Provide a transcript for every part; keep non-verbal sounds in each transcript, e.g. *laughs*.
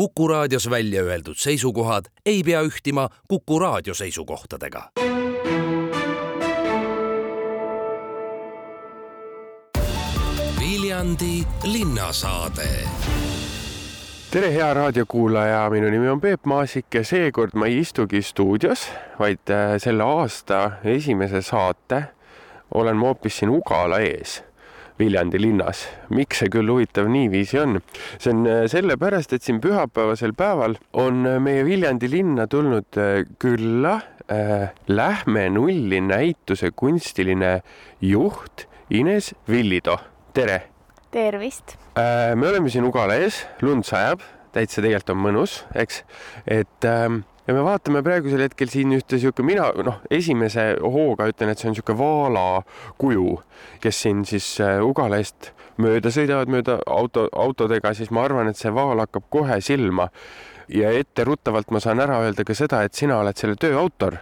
Kuku raadios välja öeldud seisukohad ei pea ühtima Kuku raadio seisukohtadega. Viljandi linnasaade. Tere, hea raadiokuulaja, minu nimi on Peep Maasik ja seekord ma ei istugi stuudios, vaid äh, selle aasta esimese saate olen ma hoopis siin Ugala ees Viljandi linnas. miks see küll huvitav niiviisi on? see on äh, sellepärast, et siin pühapäevasel päeval on äh, meie Viljandi linna tulnud külla äh, Lähme nulli näituse kunstiline juht Ines Villido. tere! tervist! me oleme siin Ugala ees, lund sajab, täitsa tegelikult on mõnus, eks, et ähm, ja me vaatame praegusel hetkel siin ühte sihuke, mina noh, esimese hooga ütlen, et see on sihuke vaala kuju, kes siin siis äh, Ugala eest mööda sõidavad, mööda auto, autodega, siis ma arvan, et see vaal hakkab kohe silma. ja etteruttavalt ma saan ära öelda ka seda, et sina oled selle töö autor.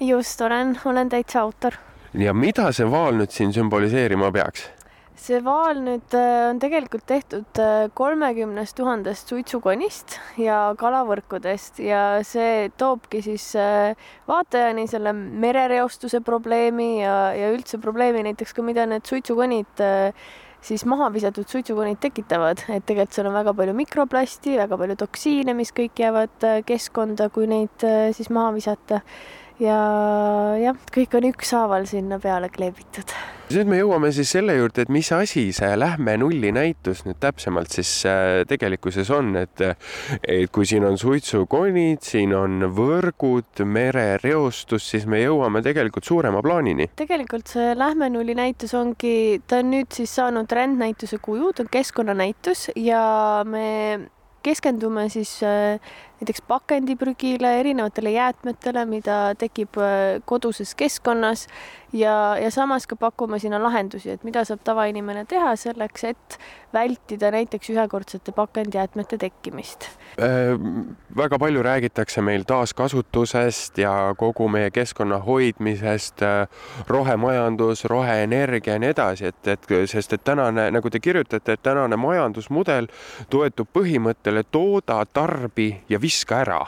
just, olen, olen täitsa autor. ja mida see vaal nüüd siin sümboliseerima peaks? See vaal nüüd äh, on tegelikult tehtud äh, kolmekümnest tuhandest suitsukonist ja kalavõrkudest ja see toobki siis äh, vaatajani selle merereostuse probleemi ja, ja üldse probleemi näiteks ka, mida need suitsukonid siis maha visatud suitsukonid tekitavad, et tegelikult seal on väga palju mikroplasti, väga palju toksiine, mis kõik jäävad keskkonda, kui neid siis maha visata ja jah, kõik on ükshaaval sinna peale kleebitud. nüüd me jõuame siis selle juurde, et mis asi see Lähme nulli näitus nüüd täpsemalt siis äh, tegelikkuses on, et et kui siin on suitsukonid, siin on võrgud, merereostus, siis me jõuame tegelikult suurema plaanini. tegelikult see Lähme nulli näitus ongi, ta on nüüd siis saanud rändnäituse kuju, ta on keskkonnanäitus ja me keskendume siis äh, näiteks pakendiprügile, erinevatele jäätmetele, mida tekib äh, koduses keskkonnas ja, ja samas ka pakume sinna lahendusi, et mida saab tavainimene teha selleks, et vältida näiteks ühekordsete pakendijäätmete tekkimist äh,. väga palju räägitakse meil taaskasutusest ja kogu meie keskkonna hoidmisest äh,, rohemajandus, roheenergia ja nii edasi, et, et sest et tänane, nagu te kirjutate, et tänane majandusmudel toetub põhimõttele tooda, tarbi ja vii viska ära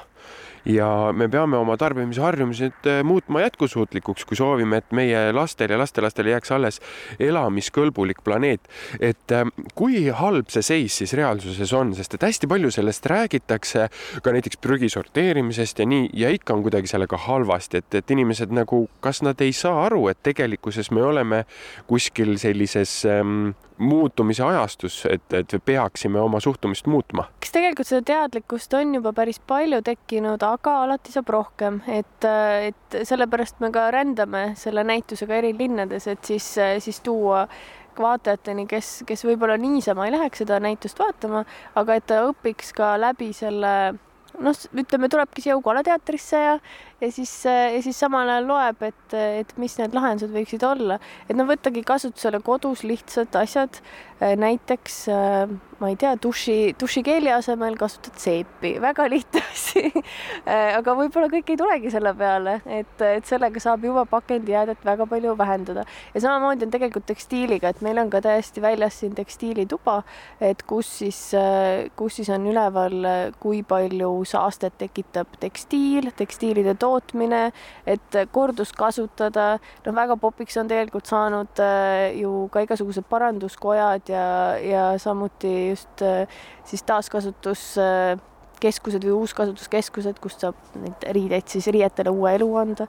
ja me peame oma tarbimisharjumused äh, muutma jätkusuutlikuks, kui soovime, et meie lastel ja lastelastel jääks alles elamiskõlbulik planeet. et äh, kui halb see seis siis reaalsuses on, sest et hästi palju sellest räägitakse ka näiteks prügi sorteerimisest ja nii ja ikka on kuidagi sellega halvasti, et, et inimesed nagu, kas nad ei saa aru, et tegelikkuses me oleme kuskil sellises ähm, muutumise ajastus, et, et peaksime oma suhtumist muutma? eks tegelikult seda teadlikkust on juba päris palju tekkinud, aga alati saab rohkem, et, et sellepärast me ka rändame selle näitusega eri linnades, et siis, siis tuua vaatajateni, kes, kes võib-olla niisama ei läheks seda näitust vaatama, aga et ta õpiks ka läbi selle noh, ütleme, tulebki siia Ugala teatrisse ja, ja siis, ja siis samal ajal loeb, et, et mis need lahendused võiksid olla. et no võttagi kasutusele kodus lihtsad asjad, näiteks ma ei tea, duši, dušikeeli asemel kasutad seepi, väga lihtne asi. *laughs* Aga võib-olla kõik ei tulegi selle peale, et, et sellega saab juba pakendijäädet väga palju vähendada. ja samamoodi on tegelikult tekstiiliga, et meil on ka täiesti väljas siin tekstiilituba, et kus siis, kus siis on üleval, kui palju saastet tekitab tekstiil, tekstiilide tootmine, et korduskasutada, noh, väga popiks on tegelikult saanud ju ka igasugused paranduskojad ja, ja samuti just äh, siis taaskasutuskeskused või uuskasutuskeskused, kust saab neid riideid siis riietele uue elu anda.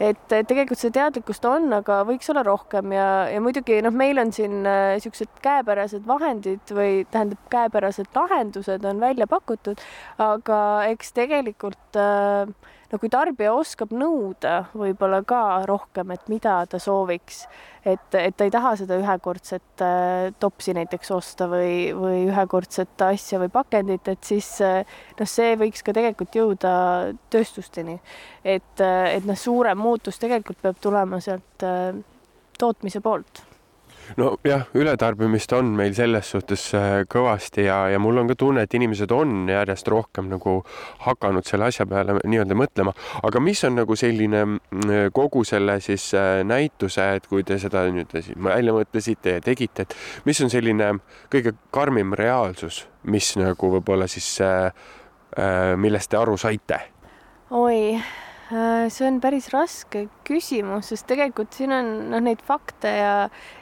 et tegelikult seda teadlikkust on, aga võiks olla rohkem ja, ja muidugi noh, meil on siin niisugused äh, käepärased vahendid või tähendab, käepärased lahendused on välja pakutud, aga eks tegelikult äh, no kui tarbija oskab nõuda võib-olla ka rohkem, et mida ta sooviks, et, et ta ei taha seda ühekordset äh, topsi näiteks osta või, või ühekordset asja või pakendit, et siis äh, noh, see võiks ka tegelikult jõuda tööstusteni. et, äh, et noh, suurem muutus tegelikult peab tulema sealt tootmise poolt nojah, ületarbimist on meil selles suhtes äh, kõvasti ja, ja mul on ka tunne, et inimesed on järjest rohkem nagu hakanud selle asja peale nii-öelda mõtlema, aga mis on nagu selline mm, kogu selle siis äh, näituse, et kui te seda nüüd välja mõtlesite ja tegite, et mis on selline kõige karmim reaalsus, mis nagu võib-olla siis äh, millest te aru saite? oi, see on päris raske küsimus, sest tegelikult siin on noh, neid fakte ja,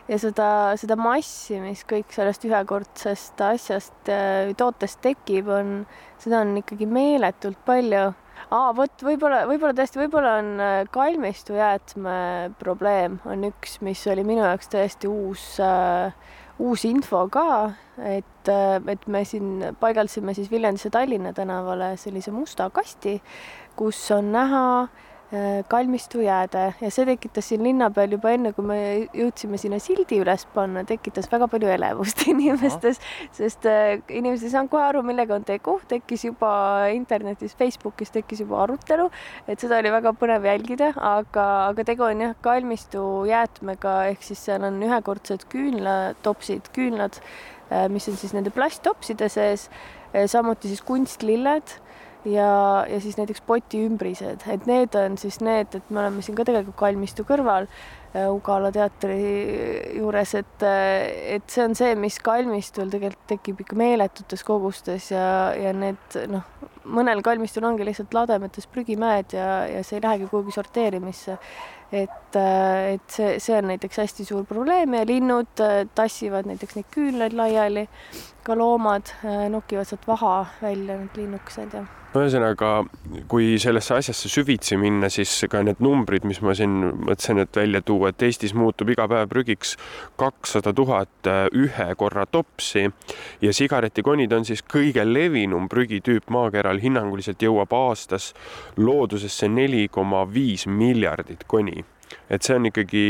ja seda, seda massi, mis kõik sellest ühekordsest asjast, tootest tekib, on, seda on ikkagi meeletult palju. Aa, vot võib-olla, võib-olla tõesti, võib-olla on äh, kalmistu jäätme probleem on üks, mis oli minu jaoks täiesti uus äh,, uus info ka, et, äh, et me siin paigaldasime siis Viljandis ja Tallinna tänavale sellise musta kasti, kus on näha äh, Äh, kalmistu jääde. Ja see tekitas siin linna peal juba enne, kui me jõudsime sinna sildi üles panna, tekitas väga palju elevust *laughs* inimestes, sest äh, inimesed ei saanud kohe aru, millega on tegu, tekkis juba internetis, Facebookis tekkis juba arutelu, et seda oli väga põnev jälgida, aga, aga tegu on jah, kalmistu jäätmega ehk siis seal on ühekordsed küünlatopsid, küünlad, äh, mis on siis nende plasttopside sees, samuti siis kunstlilled ja, ja siis näiteks potiümbrised, et need on siis need, et me oleme siin ka tegelikult kalmistu kõrval äh, Ugala teatri juures, et, äh, et see on see, mis kalmistul tegelikult tekib ikka meeletutes kogustes ja, ja need noh, mõnel kalmistul ongi lihtsalt lademetes prügimäed ja, ja see ei lähegi kuhugi sorteerimisse. et, äh, et see, see on näiteks hästi suur probleem ja linnud tassivad näiteks neid küünlaid laiali, ka loomad nokivad sealt vaha välja, need linnukesed ja ühesõnaga, kui sellesse asjasse süvitsi minna, siis ka need numbrid, mis ma siin mõtlesin, et välja tuua, et Eestis muutub iga päev prügiks kakssada tuhat äh, ühe korra topsi ja sigaretikonid on siis kõige levinum prügitüüp maakeral, hinnanguliselt jõuab aastas loodusesse neli koma viis miljardit koni et see on ikkagi,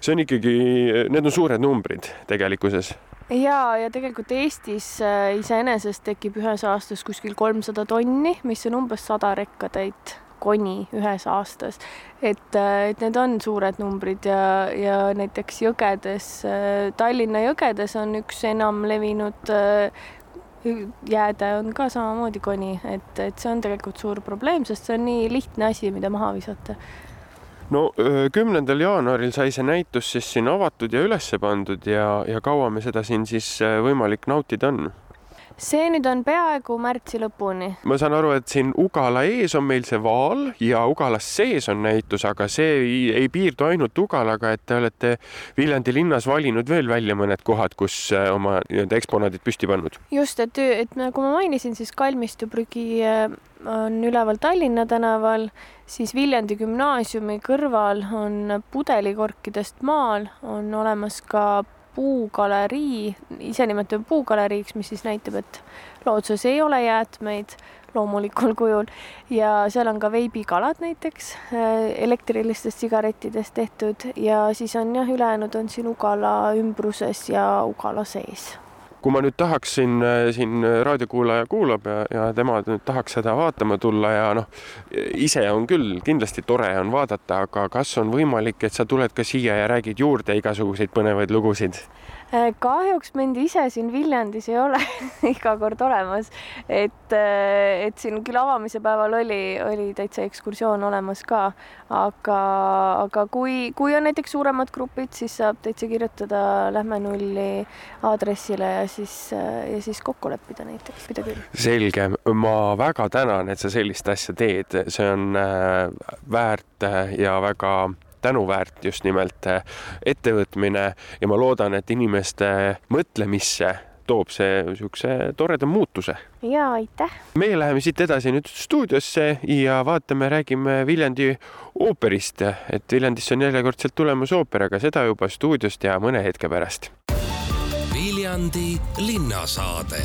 see on ikkagi, need on suured numbrid tegelikkuses ja, ja tegelikult Eestis äh, iseenesest tekib ühes aastas kuskil kolmsada tonni, mis on umbes sada rekkatäit koni ühes aastas. et, äh, et need on suured numbrid ja, ja näiteks jõgedes, äh, Tallinna jõgedes on üks enam levinud jääde on ka samamoodi koni, et, et see on tegelikult suur probleem, sest see on nii lihtne asi, mida maha visata no kümnendal jaanuaril sai see näitus siis siin avatud ja ülesse pandud ja, ja kaua me seda siin siis võimalik nautida on? See nüüd on peaaegu märtsi lõpuni. ma saan aru, et siin Ugala ees on meil see vaal ja Ugalas sees on näitus, aga see ei, ei piirdu ainult Ugalaga, et te olete Viljandi linnas valinud veel välja mõned kohad, kus oma nii-öelda eksponaadid püsti pannud. just, et, et nagu ma mainisin, siis kalmistuprügi on üleval Tallinna tänaval, siis Viljandi gümnaasiumi kõrval on pudelikorkidest maal, on olemas ka puugalerii, ise nimetame puugaleriiks, mis siis näitab, et looduses ei ole jäätmeid loomulikul kujul. Ja seal on ka veibikalad näiteks elektrilistest sigarettidest tehtud. Ja siis on jah, ülejäänud on siin Ugala ümbruses ja Ugala sees kui ma nüüd tahaksin äh, siin raadiokuulaja kuulab ja, ja tema nüüd tahaks seda vaatama tulla ja noh, ise on küll kindlasti tore on vaadata, aga kas on võimalik, et sa tuled ka siia ja räägid juurde igasuguseid põnevaid lugusid? Äh, kahjuks mind ise siin Viljandis ei ole *laughs* iga kord olemas, et, äh, et siin küll avamise päeval oli, oli täitsa ekskursioon olemas ka, aga, aga kui, kui on näiteks suuremad grupid, siis saab täitsa kirjutada Lähme Nulli aadressile ja siis, äh, ja siis kokku leppida näiteks, mida küll. selge, ma väga tänan, et sa sellist asja teed, see on väärt ja väga tänuväärt just nimelt äh, ettevõtmine ja ma loodan, et inimeste mõtlemisse toob see niisuguse toreda muutuse. ja aitäh. meie läheme siit edasi nüüd stuudiosse ja vaatame, räägime Viljandi ooperist, et Viljandisse on järjekordselt tulemas ooper, aga seda juba stuudiost ja mõne hetke pärast. Viljandi linnasaade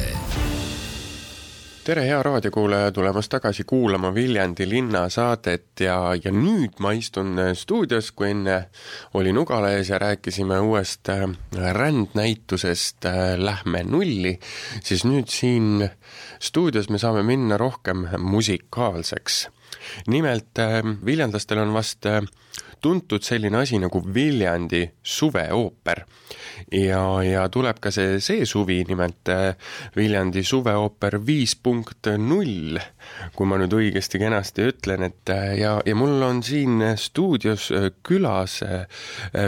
tere, hea raadiokuulaja, tulemast tagasi kuulama Viljandi linnasaadet ja, ja nüüd ma istun stuudios, kui enne olin Ugala ees ja rääkisime uuest äh, rändnäitusest äh, Lähme nulli, siis nüüd siin stuudios me saame minna rohkem musikaalseks. nimelt äh, viljandlastel on vast tuntud selline asi nagu Viljandi suveooper. ja, ja tuleb ka see, see suvi, nimelt äh, Viljandi suveooper viis punkt null, kui ma nüüd õigesti-kenasti ütlen, et äh, ja, ja mul on siin stuudios äh, külas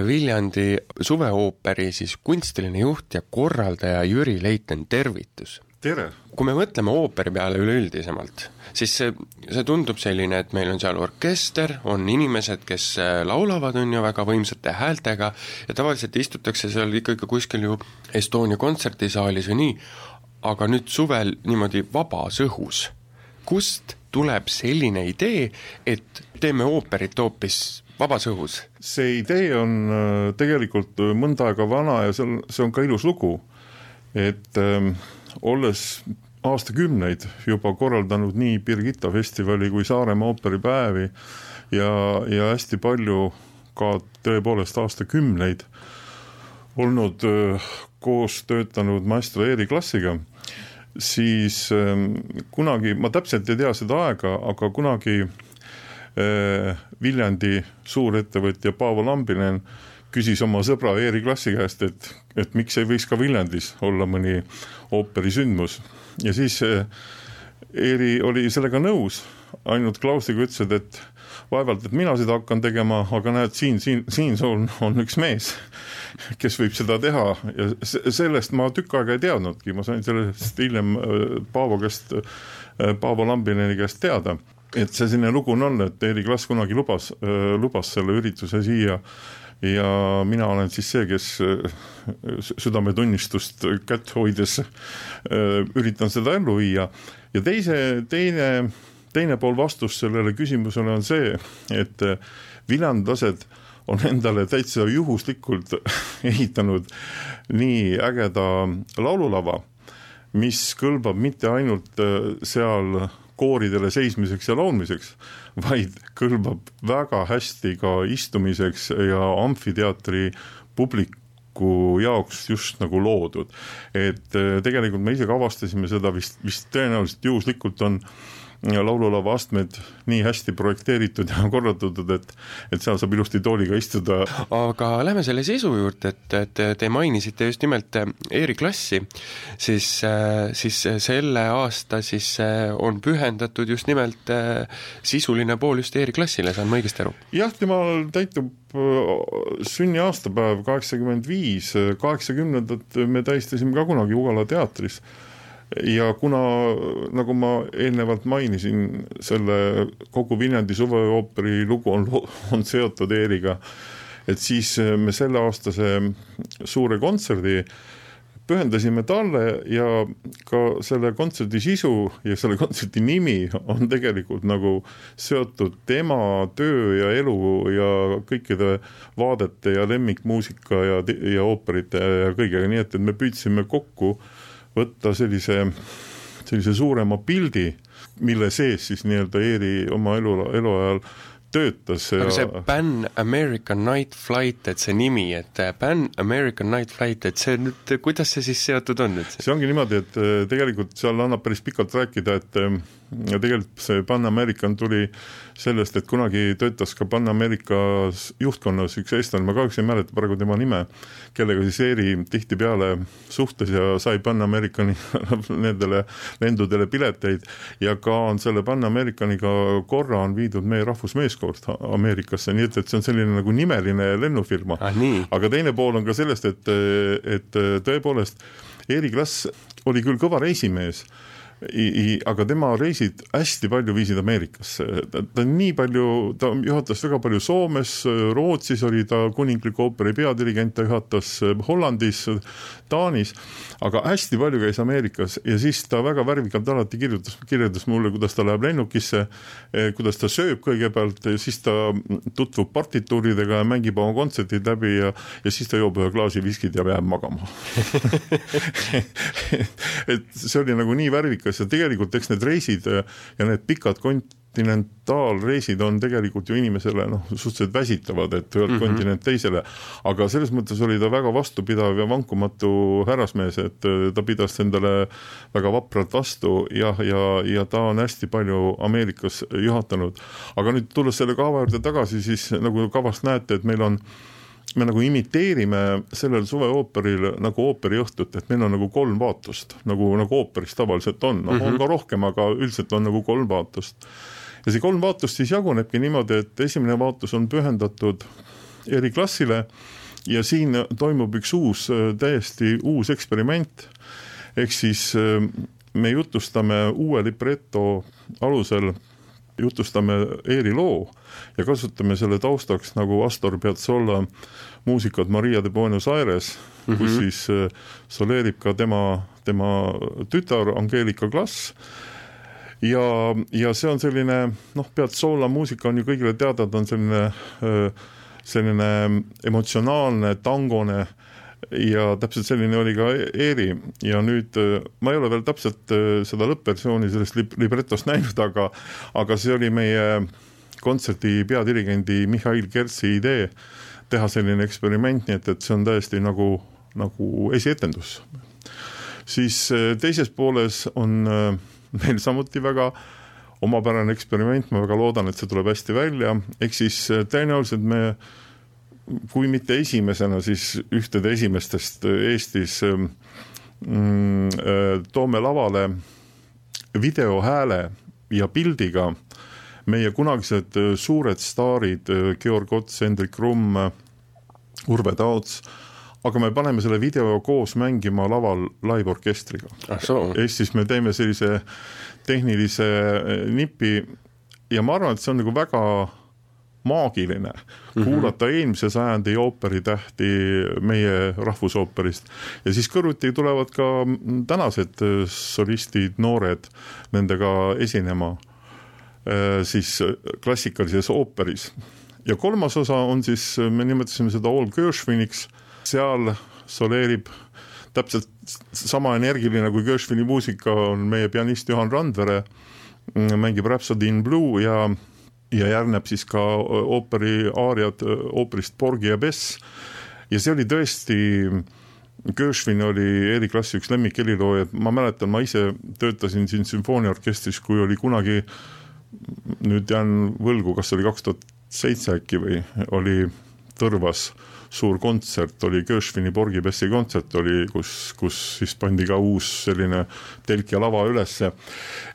Viljandi suveooperi siis kunstiline juht ja korraldaja Jüri Leiten, tervitus! Tere! kui me mõtleme ooperi peale üleüldisemalt, siis see, see tundub selline, et meil on seal orkester, on inimesed, kes äh, laulavad, on ju, väga võimsate häältega ja tavaliselt istutakse seal ikkagi kuskil ju Estonia kontserdisaalis või nii, aga nüüd suvel niimoodi vabas õhus, kust tuleb selline idee, et teeme ooperit hoopis vabas õhus? see idee on äh, tegelikult mõnda aega vana ja see on, see on ka ilus lugu. et ähm, olles aastakümneid juba korraldanud nii Birgitta festivali kui Saaremaa ooperipäevi ja, ja hästi palju ka tõepoolest aastakümneid olnud koos töötanud maestro Eeri klassiga, siis kunagi, ma täpselt ei tea seda aega, aga kunagi Viljandi suurettevõtja Paavo Lambinen küsis oma sõbra Eeri Klassi käest, et, et miks ei võiks ka Viljandis olla mõni ooperisündmus. Ja siis Eeri oli sellega nõus, ainult Klausiga ütlesid, et vaevalt, et mina seda hakkan tegema, aga näed, siin, siin, siin on, on üks mees, kes võib seda teha. Ja sellest ma tükk aega ei teadnudki, ma sain sellest hiljem äh, Paavo käest, äh, Paavo Lambineni käest teada. Et see selline lugu on et Eeri Klass kunagi lubas, lubas selle ürituse siia ja mina olen siis see, kes äh, südametunnistust kätt hoides äh, üritan seda ellu viia. Ja teise, teine, teine pool vastust sellele küsimusele on see, et äh, viljandlased on endale täitsa juhuslikult *laughs* ehitanud nii ägeda laululava, mis kõlbab mitte ainult seal kooridele seismiseks ja laulmiseks, vaid kõlbab väga hästi ka istumiseks ja amfiteatri publiku jaoks just nagu loodud. et eh, tegelikult me ise ka avastasime seda vist, vist tõenäoliselt juhuslikult on äh, laululava astmed nii hästi projekteeritud ja korraldatud, et, et seal saab ilusti tooliga istuda. aga lähme selle sisu juurde, et, et te mainisite just nimelt Eeri klassi, siis, siis selle aasta siis on pühendatud just nimelt sisuline pool just Eeri klassile, saan ma õigesti aru? jah, temal täitub sünniaastapäev kaheksakümmend viis, kaheksakümnendat me tähistasime ka kunagi Ugala teatris ja kuna, nagu ma eelnevalt mainisin, selle kogu Viljandi suveooperi lugu on, on seotud ERiga, et siis me selleaastase suure kontserdi pühendasime talle ja ka selle kontserdi sisu ja selle kontserdi nimi on tegelikult nagu seotud tema töö ja elu ja kõikide vaadete ja lemmikmuusika ja, ja ooperite ja kõigega, nii et, et me püüdsime kokku äh, võtta sellise, sellise suurema pildi, mille sees siis nii-öelda Eeri oma elu, eluajal töötas. aga see Pan American Night Flight, et see nimi, et Pan American Night Flight, et see nüüd, kuidas see siis seotud on nüüd? see ongi niimoodi, et äh, tegelikult seal annab päris pikalt rääkida, et äh, tegelikult see Pan American tuli sellest, et kunagi töötas ka Pan Americas juhtkonnas üks eestlane, ma kahjuks ei mäleta praegu tema nime, kellega siis Eeri tihtipeale suhtles ja sai Pan Americani *laughs* nendele lendudele pileteid. Ja ka on selle Pan Americaniga korra on viidud meie rahvusmeeskond Ameerikasse, nii et, et see on selline nagu nimeline lennufirma. Ah,. aga teine pool on ka sellest, et, et tõepoolest Eeri Klass oli küll kõva reisimees aga tema reisid hästi palju viisid Ameerikasse, ta, ta nii palju, ta juhatas väga palju Soomes, Rootsis oli ta kuningliku ooperi peadirigent, ta juhatas Hollandis, Taanis, aga hästi palju käis Ameerikas ja siis ta väga värvikalt alati kirjutas, kirjeldas mulle, kuidas ta läheb lennukisse, kuidas ta sööb kõigepealt, siis ta tutvub partituuridega ja mängib oma kontserdid läbi ja, ja siis ta joob ühe klaasi viskit ja jääb magama. *laughs* Et see oli nagu nii värvikas Ameerikas ja tegelikult eks need reisid äh, ja need pikad kontinentaalreisid on tegelikult ju inimesele noh, suhteliselt väsitavad, et ühelt mm -hmm. kontinent teisele, aga selles mõttes oli ta väga vastupidav ja vankumatu härrasmees, et äh, ta pidas endale väga vapralt vastu jah, ja, ja, ja ta on hästi palju Ameerikas juhatanud. aga nüüd tulles selle kava juurde tagasi, siis nagu kavast näete, et meil on me nagu imiteerime sellel suveooperil nagu ooperiõhtut, et meil on nagu kolm vaatust, nagu, nagu ooperis tavaliselt on, noh mm -hmm. on mhm. ka rohkem, aga üldiselt on nagu kolm vaatust. ja see kolm vaatust siis jagunebki niimoodi, et esimene vaatus on pühendatud eriklassile ja siin toimub üks uus, täiesti uus eksperiment ehk siis me jutustame uue libreto alusel, jutustame Eeri loo ja kasutame selle taustaks nagu Astor Piazzolla muusikat Maria de Buenos Aires mm, -hmm. kus mhm. siis äh, soleerib ka tema, tema tütar Angeelika Klass ja, ja see on selline noh, Piazzolla muusika on ju kõigile teada, ta on selline, äh, selline emotsionaalne, tangone ja täpselt selline oli ka Eeri ja nüüd äh, ma ei ole veel täpselt seda lõppversiooni sellest libretost näinud, aga, aga see oli meie kontserdi peadirigendi Mihhail Kertsi idee teha selline eksperiment, nii et, et see on täiesti nagu, nagu esietendus. siis äh, teises pooles on äh, meil samuti väga omapärane eksperiment, ma väga loodan, et see tuleb hästi välja, ehk siis äh, tõenäoliselt me kui mitte esimesena, siis ühtede esimestest Eestis mm, toome lavale videohääle ja pildiga meie kunagised äh, suured staarid, äh, Georg Ots, Hendrik Rumm, äh, Urve Taots, aga me paneme selle video koos mängima laval live-orkestriga ah,. ehk siis me teeme sellise tehnilise nipi ja ma arvan, et see on nagu väga maagiline mm -hmm. kuulata eelmise sajandi ooperitähti meie rahvusooperist ja siis kõrvuti tulevad ka tänased solistid, noored nendega esinema Äh, siis äh, klassikalises ooperis. ja kolmas osa on siis, äh, me nimetasime seda All Gershwiniks, seal soleerib täpselt sama energiline kui Gershwini muusika on meie pianist Juhan Randvere, mm, mängib Rhapsody in Blue ja, ja järgneb siis ka ooperi aariad ooperist Porgy ja Bess. ja see oli tõesti, Gershwin oli eriklassi üks lemmikhelilooja, ma mäletan, ma ise töötasin siin sümfooniaorkestris, kui oli kunagi äh, nüüd jään võlgu, kas oli kaks tuhat seitse äkki või oli Tõrvas suur kontsert, oli Gershwini Porgipessi kontsert oli, kus, kus siis pandi ka uus selline telk ja lava ülesse.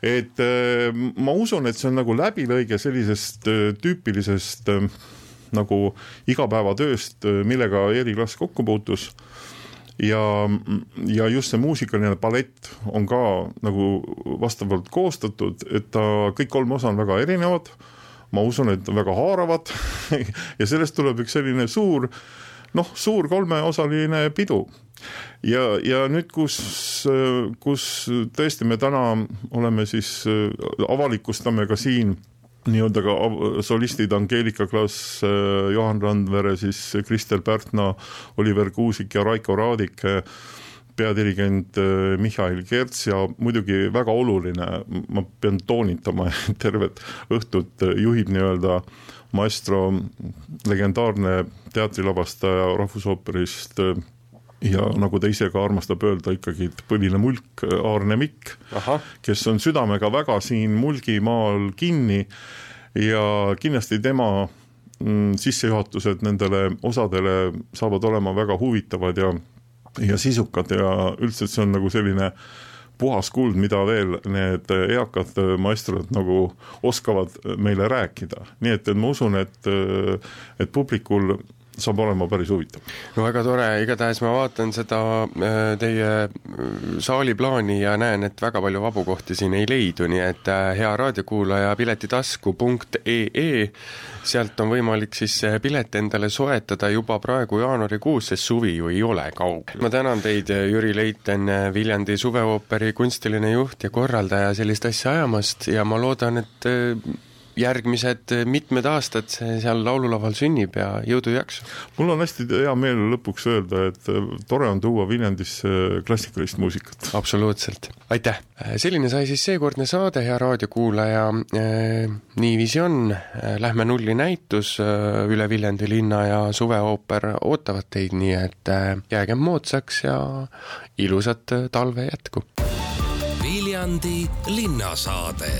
et äh, ma usun, et see on nagu läbilõige sellisest äh, tüüpilisest äh, nagu igapäevatööst, millega Eeri Klass kokku puutus ja, ja just see muusikaline palett on ka nagu vastavalt koostatud, et ta kõik kolm osa on väga erinevad. Ma usun, et väga haaravad *laughs* ja sellest tuleb üks selline suur noh, suur kolmeosaline pidu. ja, ja nüüd, kus, kus tõesti me täna oleme siis, avalikustame ka siin nii-öelda ka solistid Angeelika Klaas, Johan Randvere, siis Kristel Pärtna, Oliver Kuusik ja Raiko Raadik, peadirigent äh, Mihhail Kerts ja muidugi väga oluline, ma pean toonitama, *laughs* tervet õhtut juhib nii-öelda maestro, legendaarne teatrilavastaja Rahvusooperist ja nagu ta ise ka armastab öelda, ikkagi põline mulk Aarne Mikk, kes on südamega väga siin mulgimaal kinni ja kindlasti tema mm, sissejuhatused nendele osadele saavad olema väga huvitavad ja, ja sisukad ja üldse, see on nagu selline puhas kuld, mida veel need eakad maestrod nagu oskavad meile rääkida, nii et, et ma usun, et, et publikul saab olema päris huvitav. no väga tore, igatahes ma vaatan seda äh, teie äh, saaliplaani ja näen, et väga palju vabu kohti siin ei leidu, nii et äh, hea raadiokuulaja, piletitasku.ee, sealt on võimalik siis pilet endale soetada juba praegu jaanuarikuus, sest suvi ju ei ole kaugel. ma tänan teid, Jüri Leiten, Viljandi suveooperi kunstiline juht ja korraldaja sellist asja ajamast ja ma loodan, et järgmised mitmed aastad see seal laululaval sünnib ja jõudu ja jaksu! mul on hästi hea meel lõpuks öelda, et äh, tore on tuua Viljandisse klassikalist muusikat. absoluutselt, aitäh! selline sai siis seekordne saade, hea raadiokuulaja, niiviisi on, äh, lähme nulli näitus, üle Viljandi linna ja suveooper ootavad teid, nii et jäägem moodsaks ja ilusat talve jätku! Viljandi linnasaade